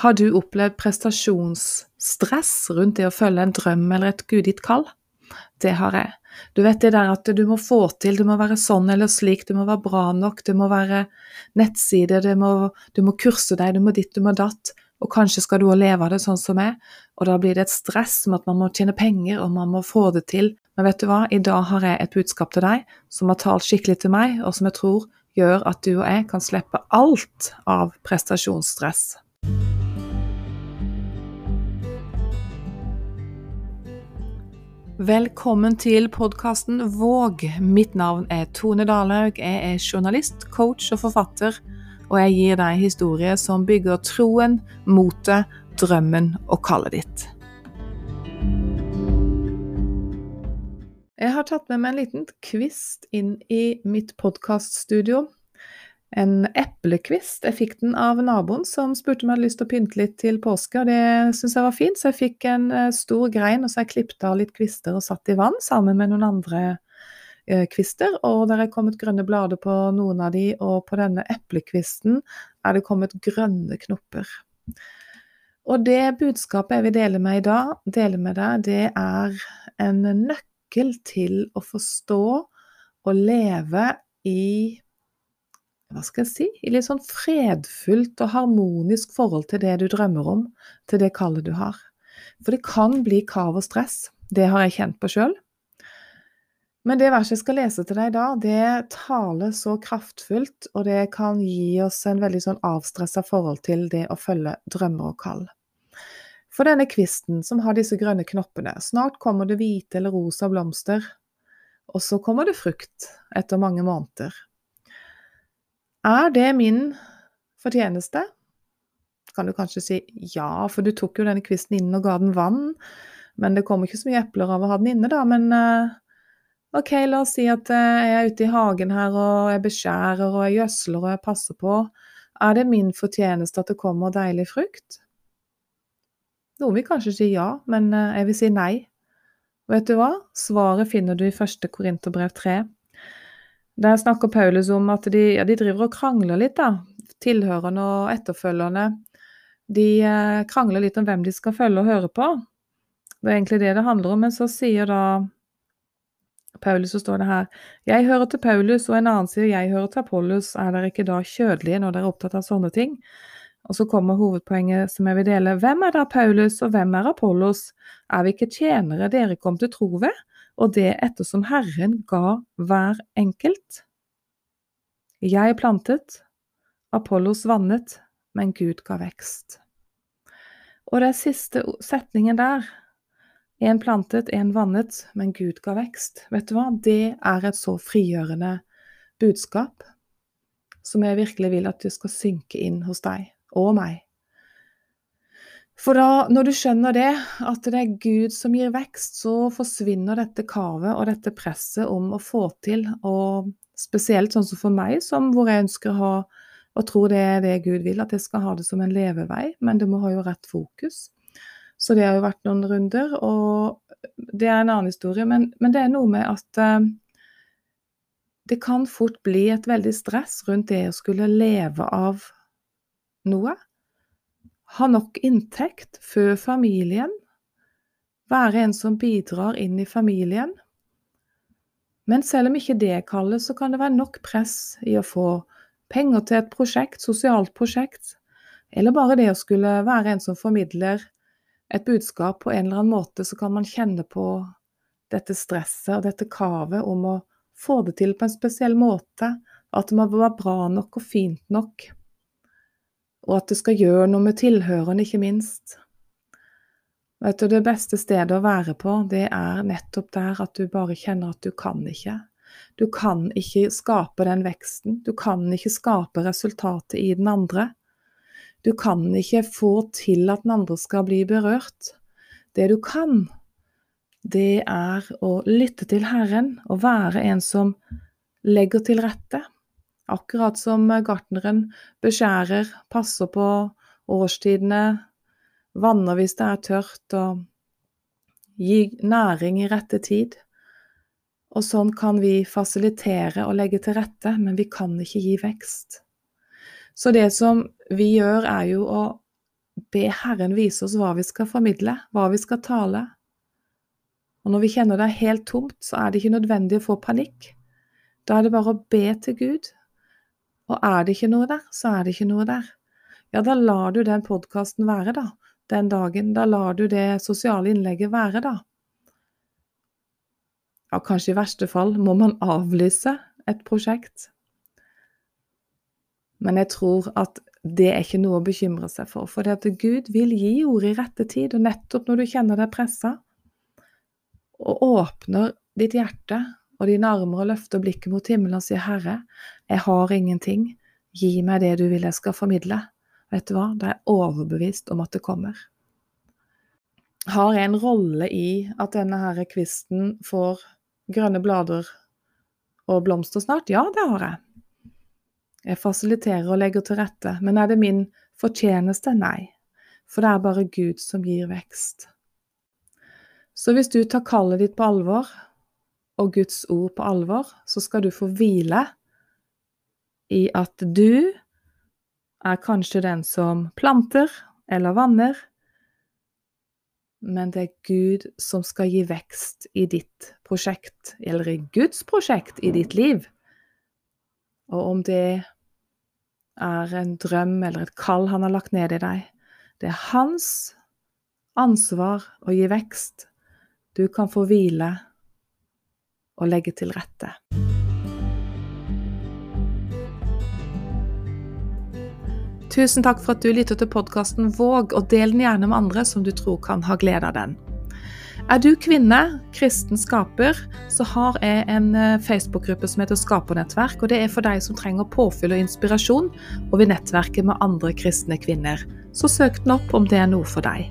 Har du opplevd prestasjonsstress rundt det å følge en drøm eller et gudgitt kall? Det har jeg. Du vet det der at du må få til, du må være sånn eller slik, du må være bra nok, det må være nettside, du må, du må kurse deg, du må ditt, du må datt. Og kanskje skal du òg leve av det sånn som meg, og da blir det et stress med at man må tjene penger og man må få det til. Men vet du hva, i dag har jeg et budskap til deg som har talt skikkelig til meg, og som jeg tror gjør at du og jeg kan slippe alt av prestasjonsstress. Velkommen til podkasten Våg. Mitt navn er Tone Dalhaug. Jeg er journalist, coach og forfatter, og jeg gir deg historier som bygger troen, motet, drømmen og kallet ditt. Jeg har tatt med meg en liten kvist inn i mitt podkaststudio en eplekvist. Jeg fikk den av naboen som spurte om jeg hadde lyst til å pynte litt til påske, og det syntes jeg var fint, så jeg fikk en eh, stor grein, og så jeg klippet av litt kvister og satt i vann sammen med noen andre eh, kvister, og der er kommet grønne blader på noen av de, og på denne eplekvisten er det kommet grønne knopper. Og det budskapet jeg vil dele med i dag, dele med deg, det er en nøkkel til å forstå og leve i hva skal jeg si, i litt sånn fredfullt og harmonisk forhold til det du drømmer om, til det kallet du har. For det kan bli kav og stress. Det har jeg kjent på sjøl. Men det verset jeg skal lese til deg i dag, det taler så kraftfullt, og det kan gi oss en veldig sånn avstressa forhold til det å følge drømmer og kall. For denne kvisten som har disse grønne knoppene, snart kommer det hvite eller rosa blomster, og så kommer det frukt etter mange måneder. Er det min fortjeneste? Kan du kanskje si ja, for du tok jo denne kvisten inn og ga den vann. Men det kommer ikke så mye epler av å ha den inne, da. Men uh, OK, la oss si at uh, jeg er ute i hagen her og jeg beskjærer og jeg gjødsler og jeg passer på. Er det min fortjeneste at det kommer deilig frukt? Noen vil kanskje si ja, men uh, jeg vil si nei. Vet du hva? Svaret finner du i første Korinterbrev 3. Der snakker Paulus om at de, ja, de driver og krangler litt, da. Tilhørende og etterfølgerne. De eh, krangler litt om hvem de skal følge og høre på. Det er egentlig det det handler om. Men så sier da Paulus, så står det her Jeg hører til Paulus, og en annen sier jeg hører til Apollos. Er dere ikke da kjødelige når dere er opptatt av sånne ting? Og så kommer hovedpoenget som jeg vil dele. Hvem er da Paulus, og hvem er Apollos? Er vi ikke tjenere dere kom til tro ved? Og det ettersom Herren ga hver enkelt. Jeg plantet, Apollos vannet, men Gud ga vekst. Og den siste setningen der, en plantet, en vannet, men Gud ga vekst, vet du hva, det er et så frigjørende budskap som jeg virkelig vil at du skal synke inn hos deg og meg. For da, når du skjønner det, at det er Gud som gir vekst, så forsvinner dette kavet og dette presset om å få til, og spesielt sånn som for meg, som hvor jeg ønsker å ha og tror det er det Gud vil, at jeg skal ha det som en levevei, men det må ha jo rett fokus. Så det har jo vært noen runder, og det er en annen historie. Men, men det er noe med at eh, det kan fort bli et veldig stress rundt det å skulle leve av noe ha nok inntekt før familien, være en som bidrar inn i familien. Men selv om ikke det kalles, så kan det være nok press i å få penger til et prosjekt, sosialt prosjekt, eller bare det å skulle være en som formidler et budskap på en eller annen måte, så kan man kjenne på dette stresset og dette kravet om å få det til på en spesiell måte, at det må være bra nok og fint nok og at det skal gjøre noe med tilhørende, ikke minst. Vet du, Det beste stedet å være på, det er nettopp der at du bare kjenner at du kan ikke. Du kan ikke skape den veksten, du kan ikke skape resultatet i den andre. Du kan ikke få til at den andre skal bli berørt. Det du kan, det er å lytte til Herren og være en som legger til rette. Akkurat som gartneren beskjærer, passer på årstidene, vanner hvis det er tørt, og gir næring i rette tid. Og sånn kan vi fasilitere og legge til rette, men vi kan ikke gi vekst. Så det som vi gjør, er jo å be Herren vise oss hva vi skal formidle, hva vi skal tale. Og når vi kjenner det er helt tomt, så er det ikke nødvendig å få panikk. Da er det bare å be til Gud. Og er det ikke noe der, så er det ikke noe der. Ja, da lar du den podkasten være, da. Den dagen. Da lar du det sosiale innlegget være, da. Ja, kanskje i verste fall må man avlyse et prosjekt. Men jeg tror at det er ikke noe å bekymre seg for, for det at Gud vil gi ordet i rette tid, og nettopp når du kjenner deg pressa, og åpner ditt hjerte og dine armer og løfter blikket mot himmelen og sier, Herre, jeg har ingenting, gi meg det du vil jeg skal formidle. Vet du hva, da er jeg overbevist om at det kommer. Har jeg en rolle i at denne her kvisten får grønne blader og blomster snart? Ja, det har jeg. Jeg fasiliterer og legger til rette, men er det min fortjeneste? Nei, for det er bare Gud som gir vekst. Så hvis du tar kallet ditt på alvor, og Guds ord på alvor, så skal du få hvile i at du er kanskje den som planter eller vanner, men det er Gud som skal gi vekst i ditt prosjekt, eller i Guds prosjekt i ditt liv. Og om det er en drøm eller et kall han har lagt ned i deg, det er hans ansvar å gi vekst. Du kan få hvile og legge til rette. Tusen takk for at du lytter til podkasten Våg, og del den gjerne med andre som du tror kan ha glede av den. Er du kvinne, kristen skaper, så har jeg en eh, Facebook-gruppe som heter Skapernettverk. og Det er for deg som trenger påfyll og inspirasjon, og vil nettverke med andre kristne kvinner. Så søk den opp om det er noe for deg.